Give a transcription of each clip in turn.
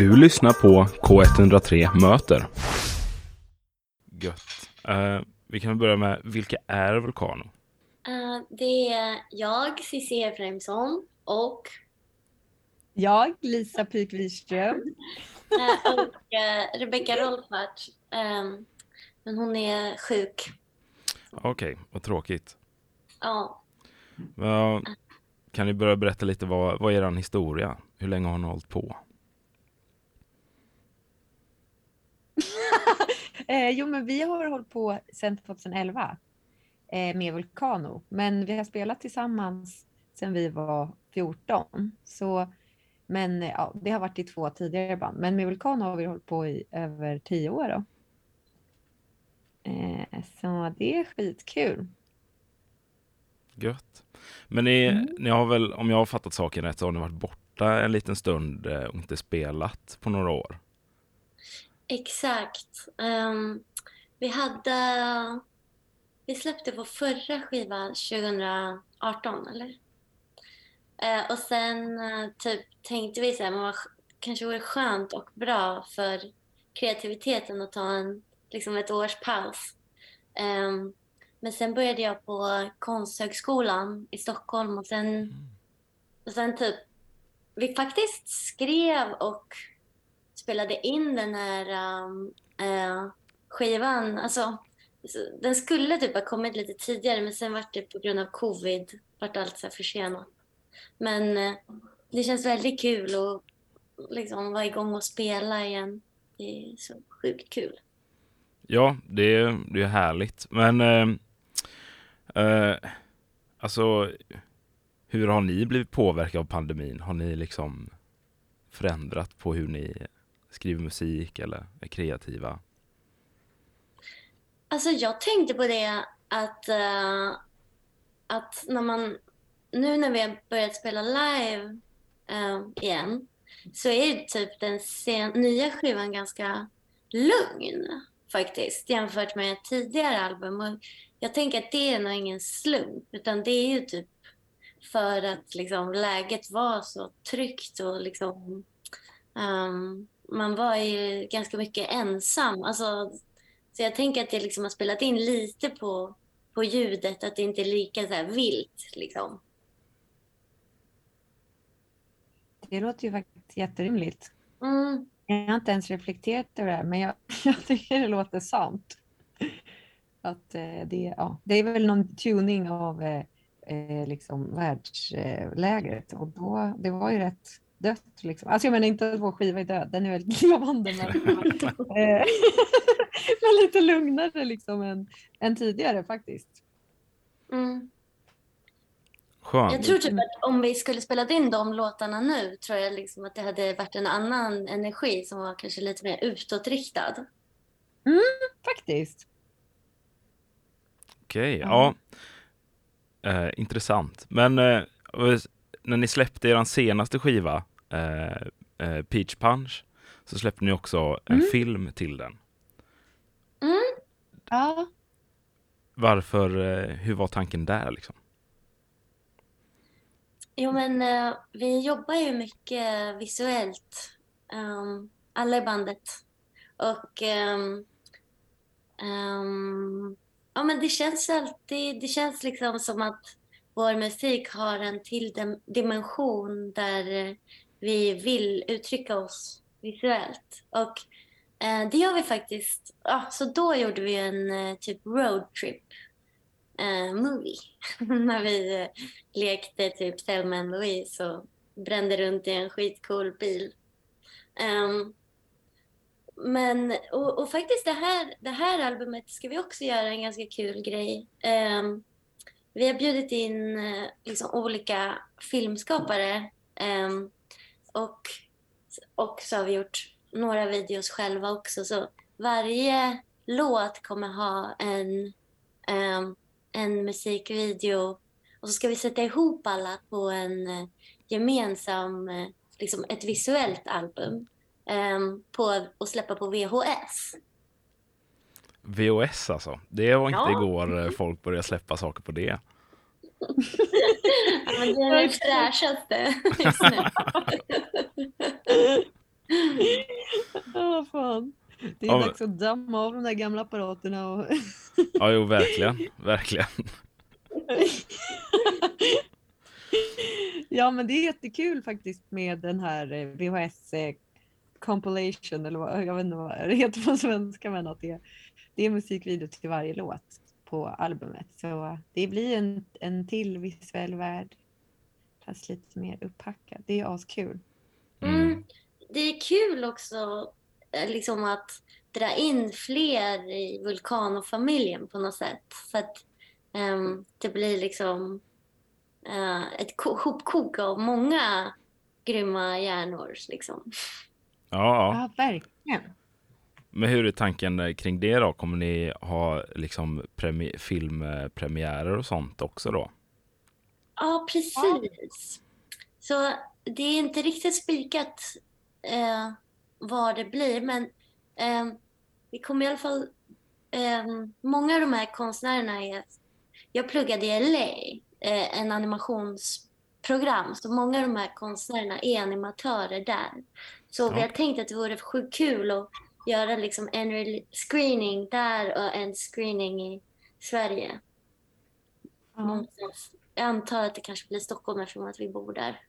Du lyssnar på K103 Möter. Gött. Uh, vi kan börja med, vilka är Vulcano? Uh, det är jag, Cissi Efraimsson och jag, Lisa Pyk Wiström. uh, och Rebecka Rolfart. Um, men hon är sjuk. Okej, okay, vad tråkigt. Ja. kan ni börja berätta lite vad, vad är er historia? Hur länge har ni hållit på? Eh, jo, men vi har hållit på sedan 2011 eh, med Vulcano, men vi har spelat tillsammans sedan vi var 14. Så, men ja, det har varit i två tidigare band, men med Vulcano har vi hållit på i över tio år. Då. Eh, så det är skitkul. Gött. Men ni, mm. ni har väl, om jag har fattat saken rätt, så har ni varit borta en liten stund och inte spelat på några år? Exakt. Um, vi hade... Vi släppte vår förra skiva 2018, eller? Uh, och sen uh, typ tänkte vi så här, men kanske vore skönt och bra för kreativiteten att ta en, liksom ett års paus. Um, men sen började jag på Konsthögskolan i Stockholm och sen, mm. och sen typ, vi faktiskt skrev och spelade in den här äh, skivan, alltså den skulle typ ha kommit lite tidigare men sen var det på grund av covid vart allt så försenat. Men äh, det känns väldigt kul att liksom vara igång och spela igen. Det är så sjukt kul. Ja, det är, det är härligt. Men äh, äh, alltså hur har ni blivit påverkade av pandemin? Har ni liksom förändrat på hur ni skriver musik eller är kreativa? Alltså jag tänkte på det att, uh, att när man, nu när vi har börjat spela live uh, igen så är typ den sen, nya skivan ganska lugn faktiskt jämfört med tidigare album. Och jag tänker att det är nog ingen slump utan det är ju typ för att liksom, läget var så tryggt och liksom, um, man var ju ganska mycket ensam. Alltså, så jag tänker att det liksom har spelat in lite på, på ljudet, att det inte är lika så vilt. Liksom. Det låter ju faktiskt jätterimligt. Mm. Jag har inte ens reflekterat över det här, men jag, jag tycker det låter sant. Att eh, det, ja, det är väl någon tuning av eh, eh liksom världsläget och då, det var ju rätt dött. Liksom. Alltså jag menar inte att vår skiva är död, den är väldigt levande. Men, eh, men lite lugnare liksom än, än tidigare faktiskt. Mm. Skönt. Jag tror typ att om vi skulle spela in de låtarna nu tror jag liksom att det hade varit en annan energi som var kanske lite mer utåtriktad. Mm, faktiskt. Okej, okay, ja. Eh, intressant. Men eh, när ni släppte er senaste skiva, eh, eh, Peach Punch, så släppte ni också en mm. film till den. Mm. Ja. Varför, eh, hur var tanken där liksom? Jo men uh, vi jobbar ju mycket visuellt, um, alla i bandet. Och um, um, ja men det känns alltid, det känns liksom som att vår musik har en till dimension där vi vill uttrycka oss visuellt. Och eh, det gör vi faktiskt. Ja, så då gjorde vi en eh, typ roadtrip eh, movie. När vi eh, lekte typ Thelma and Louise och brände runt i en skitcool bil. Um, men, och, och, faktiskt det här, det här albumet ska vi också göra en ganska kul grej. Um, vi har bjudit in eh, liksom, olika filmskapare um, och, och så har vi gjort några videos själva också. Så varje låt kommer ha en, um, en musikvideo och så ska vi sätta ihop alla på en uh, gemensam, uh, liksom ett visuellt album um, på, och släppa på VHS. VHS alltså. Det var inte ja. igår folk började släppa saker på det. men det är det fräschaste just nu. är Ja, dags att damma av de där gamla apparaterna. Och... Ja, jo, verkligen. Verkligen. ja, men det är jättekul faktiskt med den här eh, VHS eh, compilation, eller vad, jag vet inte vad det heter på svenska, men att det, det är musikvideo till varje låt på albumet. Så det blir en, en till visuell värld, fast lite mer upphackad. Det är askul. Mm. Mm. Det är kul också eh, liksom att dra in fler i Vulkanofamiljen på något sätt. Så att ehm, det blir liksom eh, ett ko- hopkok av många grymma hjärnor. Liksom. Ja, ja. Verkligen. Men hur är tanken eh, kring det då? Kommer ni ha liksom premi- filmpremiärer och sånt också då? Ja, precis. Så det är inte riktigt spikat eh, vad det blir, men vi kommer i alla fall... Eh, många av de här konstnärerna är... Jag pluggade i LA, eh, en animationsprogram, så många av de här konstnärerna är animatörer där. Så vi Ja. har tänkt att det vore sjukt kul att göra liksom en screening där och en screening i Sverige. Ja. Jag antar att det kanske blir Stockholm eftersom att vi bor där.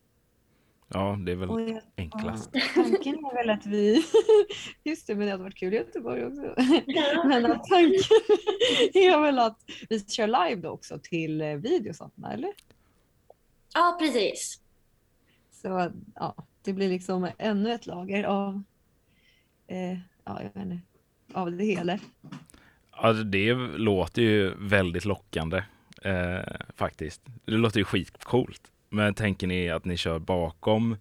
Ja, det är väl jag, enklast. ja, tanken är väl att vi, just det, men det hade varit kul i Göteborg också. Men att tanken är väl att vi kör live då också till eh, videosarna, eller? Ja, precis. Så ja, det blir liksom ännu ett lager av, eh, ja, jag vet inte, av det hela. Alltså, det låter ju väldigt lockande eh, faktiskt. Det låter ju skitcoolt. Men tänker ni att ni kör bakom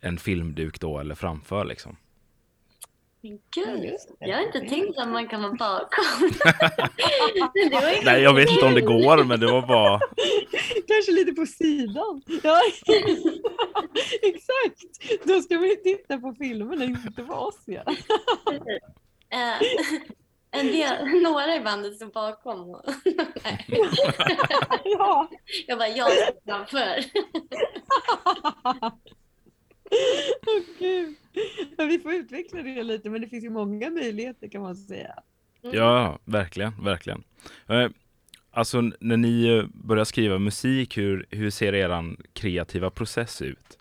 en filmduk då eller framför liksom? Men gud, jag har inte tänkt att man kan vara bakom. det var ju Nej, jag vet inte om det går, men det var bara... Kanske lite på sidan. Ja, exakt. Då ska vi titta på filmerna, inte på oss. Ja. En del, några i bandet står bakom. och- ja. jag bara, jag står framför. Gud. Ja, vi får utveckla det lite, men det finns ju många möjligheter kan man säga. Mm. Ja, verkligen, verkligen. Eh, Alltså när ni eh, börjar skriva musik, hur, hur ser er kreativa process ut?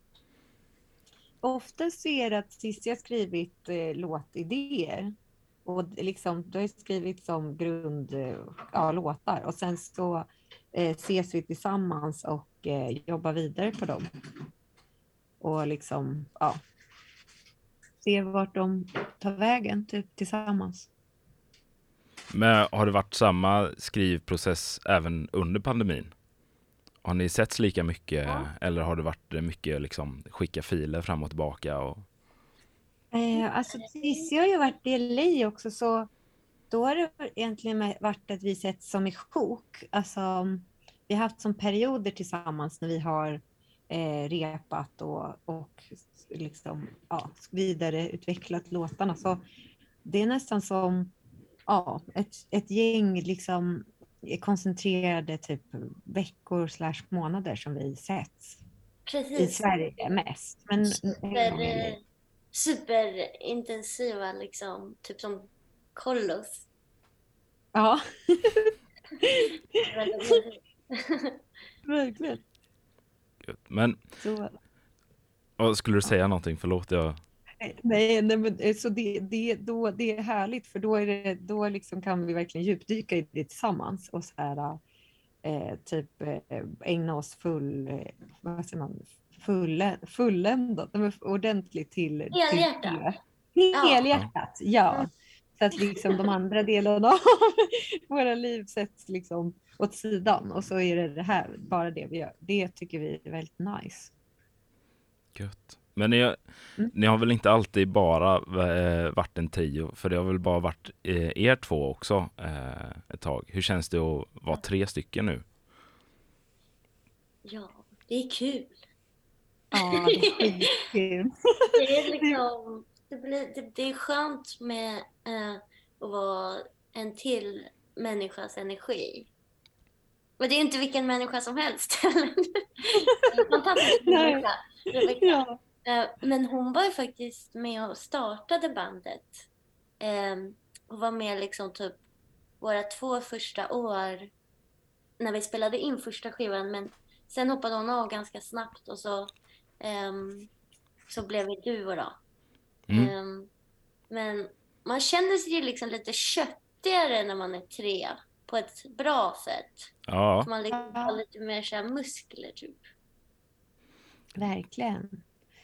Oftast så är det att Cissi har skrivit eh, låtidéer. Och liksom, du har ju skrivit som grund, ja, låtar och sen så eh, ses vi tillsammans och eh, jobbar vidare på dem. Och liksom, ja, ser vart de tar vägen typ tillsammans. Men har det varit samma skrivprocess även under pandemin? Har ni setts lika mycket Ja. eller har det varit mycket liksom skicka filer fram och tillbaka? Och... Eh, alltså Cissi har ju varit i LA också så då har det egentligen varit att vi sett som i sjok. Alltså, vi har haft som perioder tillsammans när vi har eh, repat och, och liksom, ja, vidareutvecklat låtarna. Så det är nästan som ja, ett, ett gäng liksom, koncentrerade typ veckor slash månader som vi setts. I Precis. Sverige mest. Men eh, superintensiva, liksom. Typ som kollos. Ja, verkligen. Men skulle du säga någonting? Förlåt, jag... nej, nej, men eh, så det, det, då, det är härligt för då, är det, då liksom kan vi verkligen djupdyka i det tillsammans och så här, eh, typ eh, ägna oss full, eh, vad säger man, fulle, fulländat, ordentligt till Helhjärtat. till Ja. Helhjärtat, ja. Mm. Så att liksom de andra delarna av våra liv sätts liksom åt sidan och så är det det här, bara det vi gör. Det tycker vi är väldigt nice. Gött. Men ni, Mm. ni har väl inte alltid bara eh, varit en trio? För det har väl bara varit eh, er två också eh, ett tag. Hur känns det att vara tre stycken nu? ja, det är kul. Ja, det är skitkul. Det är liksom, det, blir, det, det är skönt med eh, att vara en till människas energi. Men det är inte vilken människa som helst. fantastisk människa. Rebecca. Ja. Eh, Men hon var ju faktiskt med och startade bandet ehm, hon var med liksom typ våra två första år när vi spelade in första skivan. Men sen hoppade hon av ganska snabbt och så, ehm, så blev vi duo då. Mm. Ehm, men man känner sig ju liksom lite köttigare när man är tre på ett bra sätt. Ja, Man liksom har lite mer så här muskler typ. Verkligen.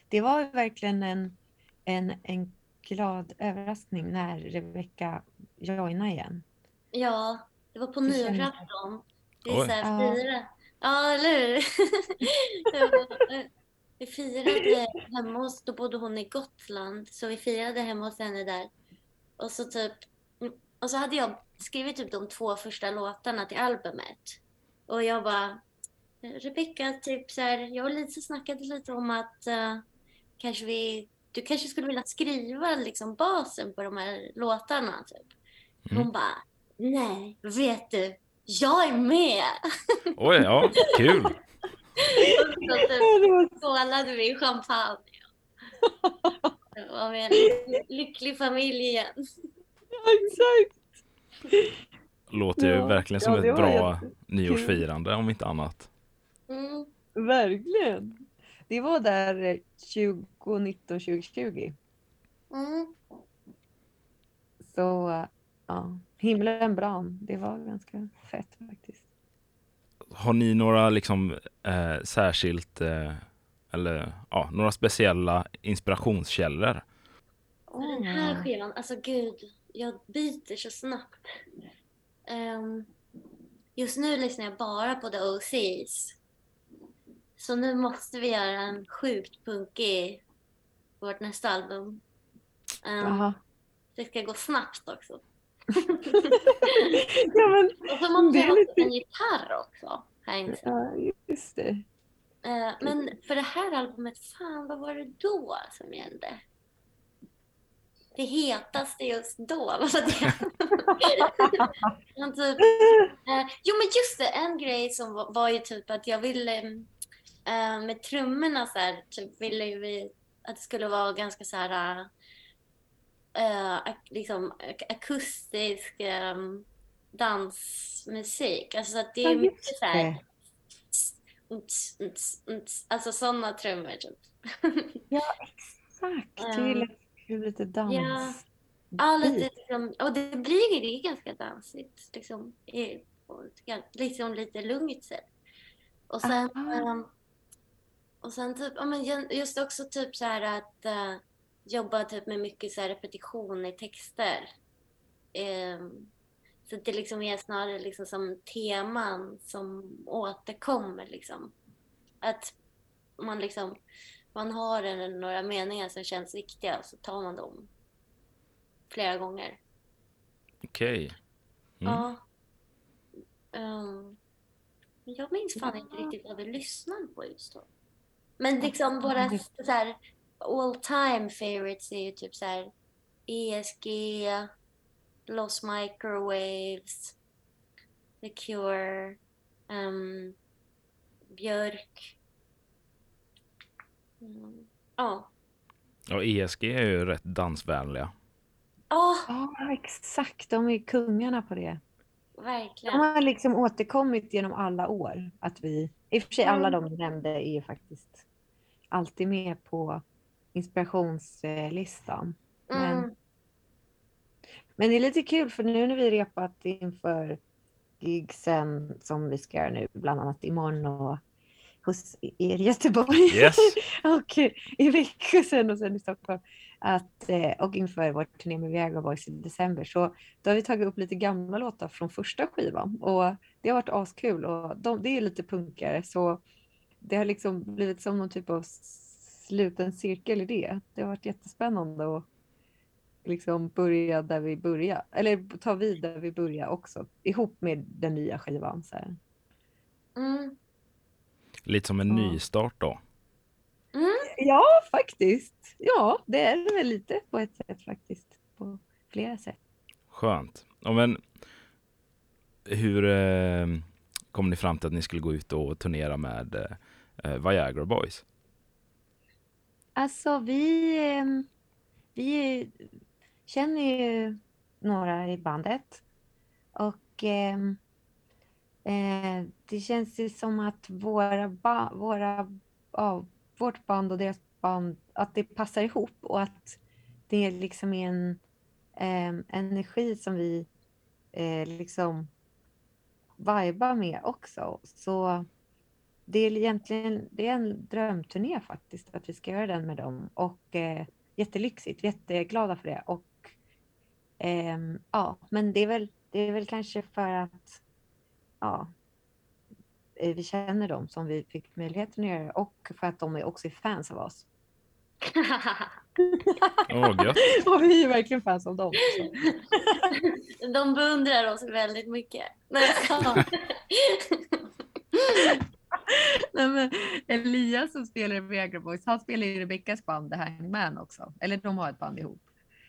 Det var verkligen en, en, en glad överraskning när Rebecca joinade igen. Ja, det var på nyårsafton. Vi Oj. så här Ja. firade. Ja, eller hur? Vi firade hemma hos, då bodde hon i Gotland, så vi firade hemma hos henne där. Och så typ, och så hade jag skrivit typ de två första låtarna till albumet. Och jag bara, Rebecca, typ så här, jag och Lisa snackade lite om att eh, kanske vi, du kanske skulle vilja skriva liksom basen på de här låtarna. Typ. Mm. Hon bara, nej, vet du, jag är med! oj, ja, kul. Och så typ skålade vi champagne. Det var vi en lycklig- familj igen. Exakt. Låter ju Ja, verkligen ja, som det ett bra jätte- nyårsfirande om inte annat. Mm. Verkligen. Det var där eh, 2019, 2020. Mm. Så eh, ja, himlen brann. Det var ganska fett faktiskt. Har ni några liksom eh, särskilt eh, eller ja, några speciella inspirationskällor? Och den här skivan, alltså gud, jag byter så snabbt. Ehm, just nu lyssnar jag bara på The OCs. Så nu måste vi göra en sjukt punkig vårt nästa album. Jaha. det ska gå snabbt också. Ja, men, Och så måste jag lite- en gitarr också. Jag insett. ja, just det. Eh, men för det här albumet, fan vad var det då som gällde? Det hetaste just då, vad var det? Typ, eh, jo men just det, en grej som var, var ju typ att jag ville eh, med trummorna så här, typ ville vi att det skulle vara ganska så här eh, ak- liksom ak- akustisk eh, dansmusik. Alltså så att det Ja, är mycket så här. Alltså sådana trummor typ. Exakt. Det är Ja. lite, dans. Ja. Ja, lite liksom, och det blir det är ganska dansigt. Liksom, i, liksom lite lugnt sätt. Och sen, ehm, och sen typ, ja, men just också typ så här att eh, jobba typ med mycket så här repetition i texter. Ehm, så att det liksom är snarare liksom som teman som återkommer liksom. Att man liksom, man har en, några meningar som känns viktiga och så tar man dem flera gånger. Okej. Mm. Ja. Men jag minns fan inte riktigt vad vi lyssnade på just då. Men liksom våra så här, all time favorites är ju typ så här ESG, Los Microwaves, The Cure, ehm, Björk. Mm. Ja. Ja, ESG är ju rätt dansvänliga. Ja, Ja, exakt. De är kungarna på det. De verkligen. har liksom återkommit genom alla år. Att vi, I och för sig alla Mm. de du nämnde är ju faktiskt alltid med på inspirationslistan. Men, Mm. men det är lite kul för nu när vi repat inför gigsen som vi ska göra nu, bland annat imorgon och hos er i Göteborg Yes. och i Växjö sen och sen i Stockholm. Att, eh, och inför vår turné med Viagra Boys i december. Så då har vi tagit upp lite gamla låtar från första skivan. Och det har varit askul. Och de, det är lite punkare. Så det har liksom blivit som någon typ av sluten cirkel i det. Det har varit jättespännande att liksom börja där vi börjar. Eller ta vid där vi börjar också. Ihop med den nya skivan. Så här. Mm. Lite som en Ja. nystart då. Ja, faktiskt. Ja, det är det väl lite på ett sätt faktiskt. På flera sätt. Skönt. Ja, men hur eh, kom ni fram till att ni skulle gå ut och turnera med eh, Viagra Boys? Alltså vi, ehm, vi känner ju några i bandet. Och eh, eh, det känns ju som att våra, ba våra ja, vårt band och deras band, att det passar ihop och att det liksom är en eh, energi som vi eh, liksom vibar med också. Så det är egentligen det är en drömturné faktiskt, att vi ska göra den med dem. Och eh, jättelyxigt, jätteglada för det. Och eh, ja, men det är, väl, det är väl kanske för att ja, eh, vi känner dem som vi fick möjligheten att göra och för att de är också är fans av oss. Åh, gött. och vi är verkligen fans av dem. De beundrar oss väldigt mycket. Nej, men Elias som spelar i Viagra Boys, han spelar i Rebeckas band The Hangman också. Eller de har ett band ihop.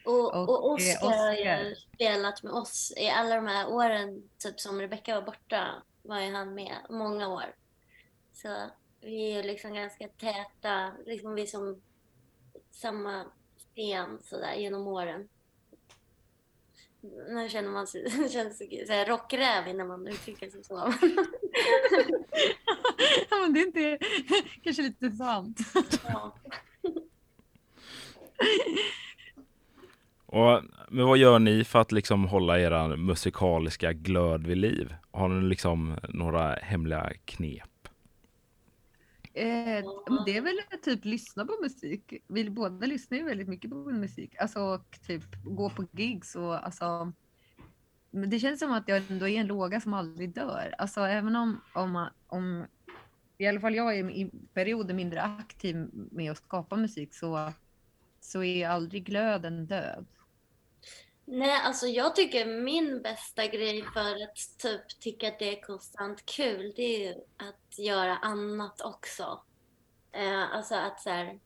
Och, Och, och eh, Oscar har ju spelat med oss i alla de här åren, typ som Rebecca var borta, var ju han med många år. Så vi är ju liksom ganska täta, liksom vi som samma scen sådär genom åren. Nu känner man sig, känns sig så här rockräv när man uttrycker sig så. ja, men det är inte kanske lite sant. Ja. Och, men vad gör ni för att liksom hålla era musikaliska glöd vid liv? Har ni liksom några hemliga knep? Eh, det är väl typ lyssna på musik. Vi båda lyssnar ju väldigt mycket på musik. Alltså och typ gå på gigs och alltså. Men det känns som att jag ändå är en låga som aldrig dör. Alltså även om, om, om i alla fall jag är i perioder mindre aktiv med att skapa musik så, så är aldrig glöden död. Nej, alltså jag tycker min bästa grej för att typ tycka att det är konstant kul, det är ju att göra annat också. Eh, alltså att så här,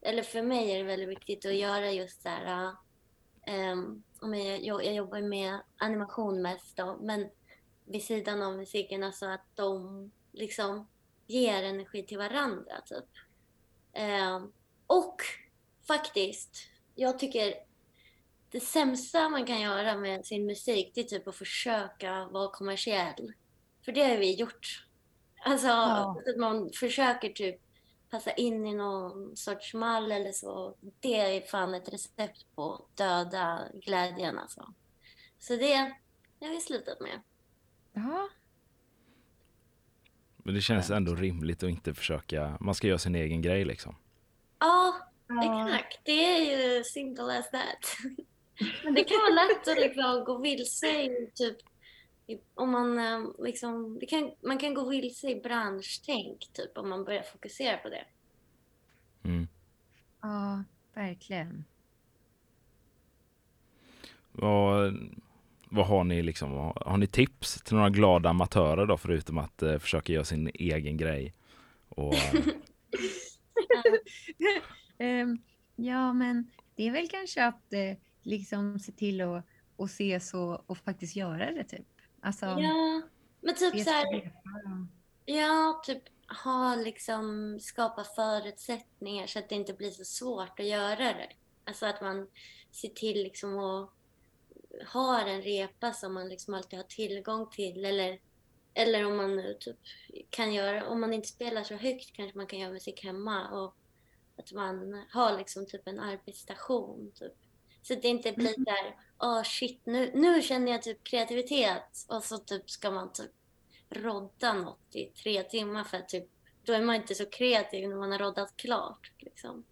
eller för mig är det väldigt viktigt att göra just så här, ehm, om jag, jag, jag jobbar med animation mest då, men vid sidan av musiken, alltså att de liksom ger energi till varandra typ. Eh, och faktiskt, jag tycker det sämsta man kan göra med sin musik, det är typ att försöka vara kommersiell. För det har vi gjort. Alltså, Ja. att man försöker typ passa in i någon sorts mall eller så. Det är fan ett recept på att döda glädjen alltså. Så det det har vi slutat med. Ja, Men det känns ändå rimligt att inte försöka, man ska göra sin egen grej liksom. Ja, ja. exakt. Det är ju simple as that. Men det kan vara lätt att liksom gå vilse i typ om man eh, liksom, det kan, man kan gå vilse i branschtänk typ om man börjar fokusera på det. Mm. ja verkligen. Vad, vad har ni liksom, har ni tips till några glada amatörer då förutom att eh, försöka göra sin egen grej? Och, eh, Ehm, ja, men det är väl kanske att eh, liksom se till att och se så och faktiskt göra det typ. Alltså, Ja, men typ så här, ja, typ ha liksom skapa förutsättningar så att det inte blir så svårt att göra det. Alltså att man ser till liksom att ha en repa som man liksom alltid har tillgång till eller eller om man nu typ kan göra, om man inte spelar så högt kanske man kan göra musik hemma och att man har liksom typ en arbetsstation typ. Så att det inte blir Mm. där, åh shit nu, nu känner jag typ kreativitet och så typ ska man typ rodda något i tre timmar för att typ då är man inte så kreativ när man har roddat klart liksom.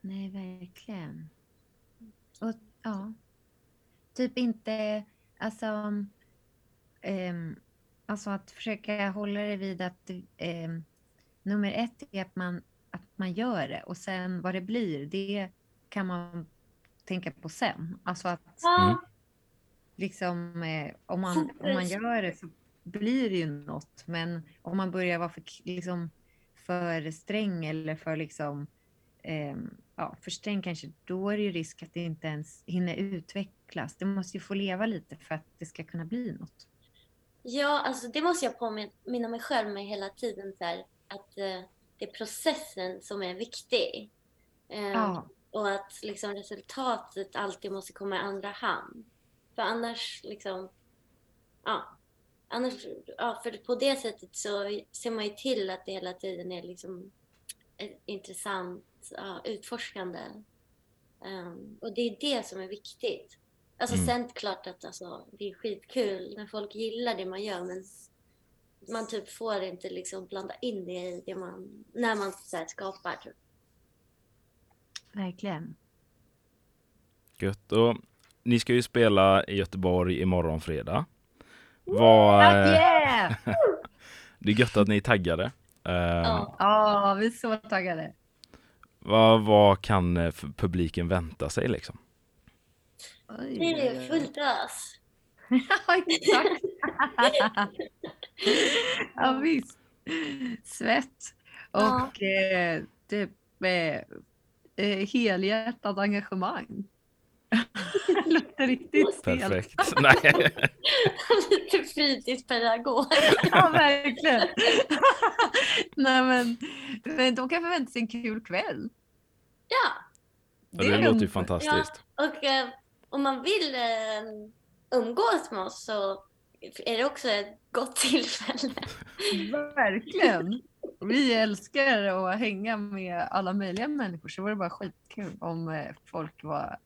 Nej, verkligen. Och ja, typ inte, alltså, ehm, alltså att försöka hålla det vid att ehm, nummer ett är att man, att man gör det och sen vad det blir, det kan man tänka på sen. Alltså att Ja, liksom, eh, om, man, om man gör det så blir det ju något. Men om man börjar vara för, liksom, för sträng eller för, liksom, ehm, ja, för sträng kanske, då är det ju risk att det inte ens hinner utvecklas. Det måste ju få leva lite för att det ska kunna bli något. Ja, alltså det måste jag påminna mig själv med hela tiden så här, att eh, det är processen som är viktig. Eh, Ja, och att liksom resultatet alltid måste komma i andra hand. För annars liksom, ja, annars, ja, för på det sättet så ser man ju till att det hela tiden är liksom intressant, ja, utforskande. Um, och det är det som är viktigt. Alltså Mm. sen klart att alltså, det är skitkul när folk gillar det man gör men man typ får inte liksom blanda in det i det man, när man så här, skapar. Typ. Verkligen. Gött. Och ni ska ju spela i Göteborg imorgon fredag. Eh, yeah! det är gött att ni är taggade. Eh, Ja. Ja, vi är så taggade. vad, vad kan eh, publiken vänta sig liksom? Oj, Det är fullt ös. Ja, exakt. ja, visst. Svett Ja. och eh, typ eh, eh, helhjärtat engagemang. Låter riktigt stelt. Perfekt. Nej. Lite fritidspedagog. Ja, verkligen. Nej, men, men de kan förvänta sig en kul kväll. Ja, Ja, det låter ju fantastiskt. och eh, om man vill eh, umgås med oss så är det också ett gott tillfälle. Verkligen. Vi älskar att hänga med alla möjliga människor så det vore bara skitkul om eh, folk var,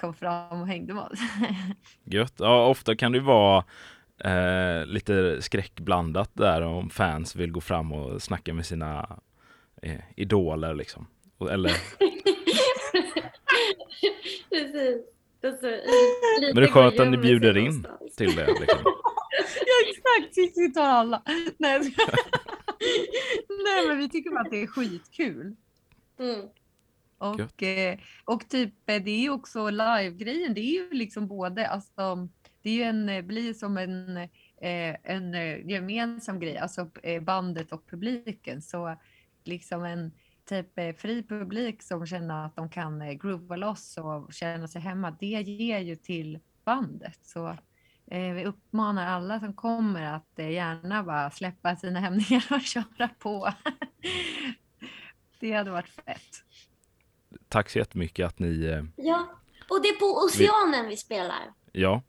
kom fram och hängde med oss. Gött. Ja, ofta kan det ju vara eh, lite skräckblandat där om fans vill gå fram och snacka med sina eh, idoler liksom. Eller, Precis. Alltså, men det är skönt att ni bjuder in till det. Liksom. ja exakt, vi tar alla. Nej. Nej men vi tycker bara att det är skitkul. Mm. Och, eh, och typ eh, det är ju också live-grejen, det är ju liksom både, alltså det är ju en, eh, blir som en, en gemensam grej, alltså bandet och publiken. Så liksom en typ fri publik som känner att de kan groova loss och känna sig hemma, det ger ju till bandet. Så vi uppmanar alla som kommer att eh, gärna bara släppa sina hämningar och köra på. det hade varit fett. Tack så jättemycket att ni, eh, Ja, och det är på Oceanen vi spelar. ja,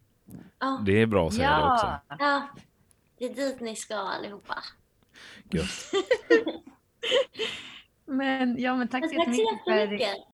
Ja, det är bra att säga det också. ja. Det är dit ni ska allihopa. Gött. Men, ja, men tack Men så tack så jättemycket för jättemycket.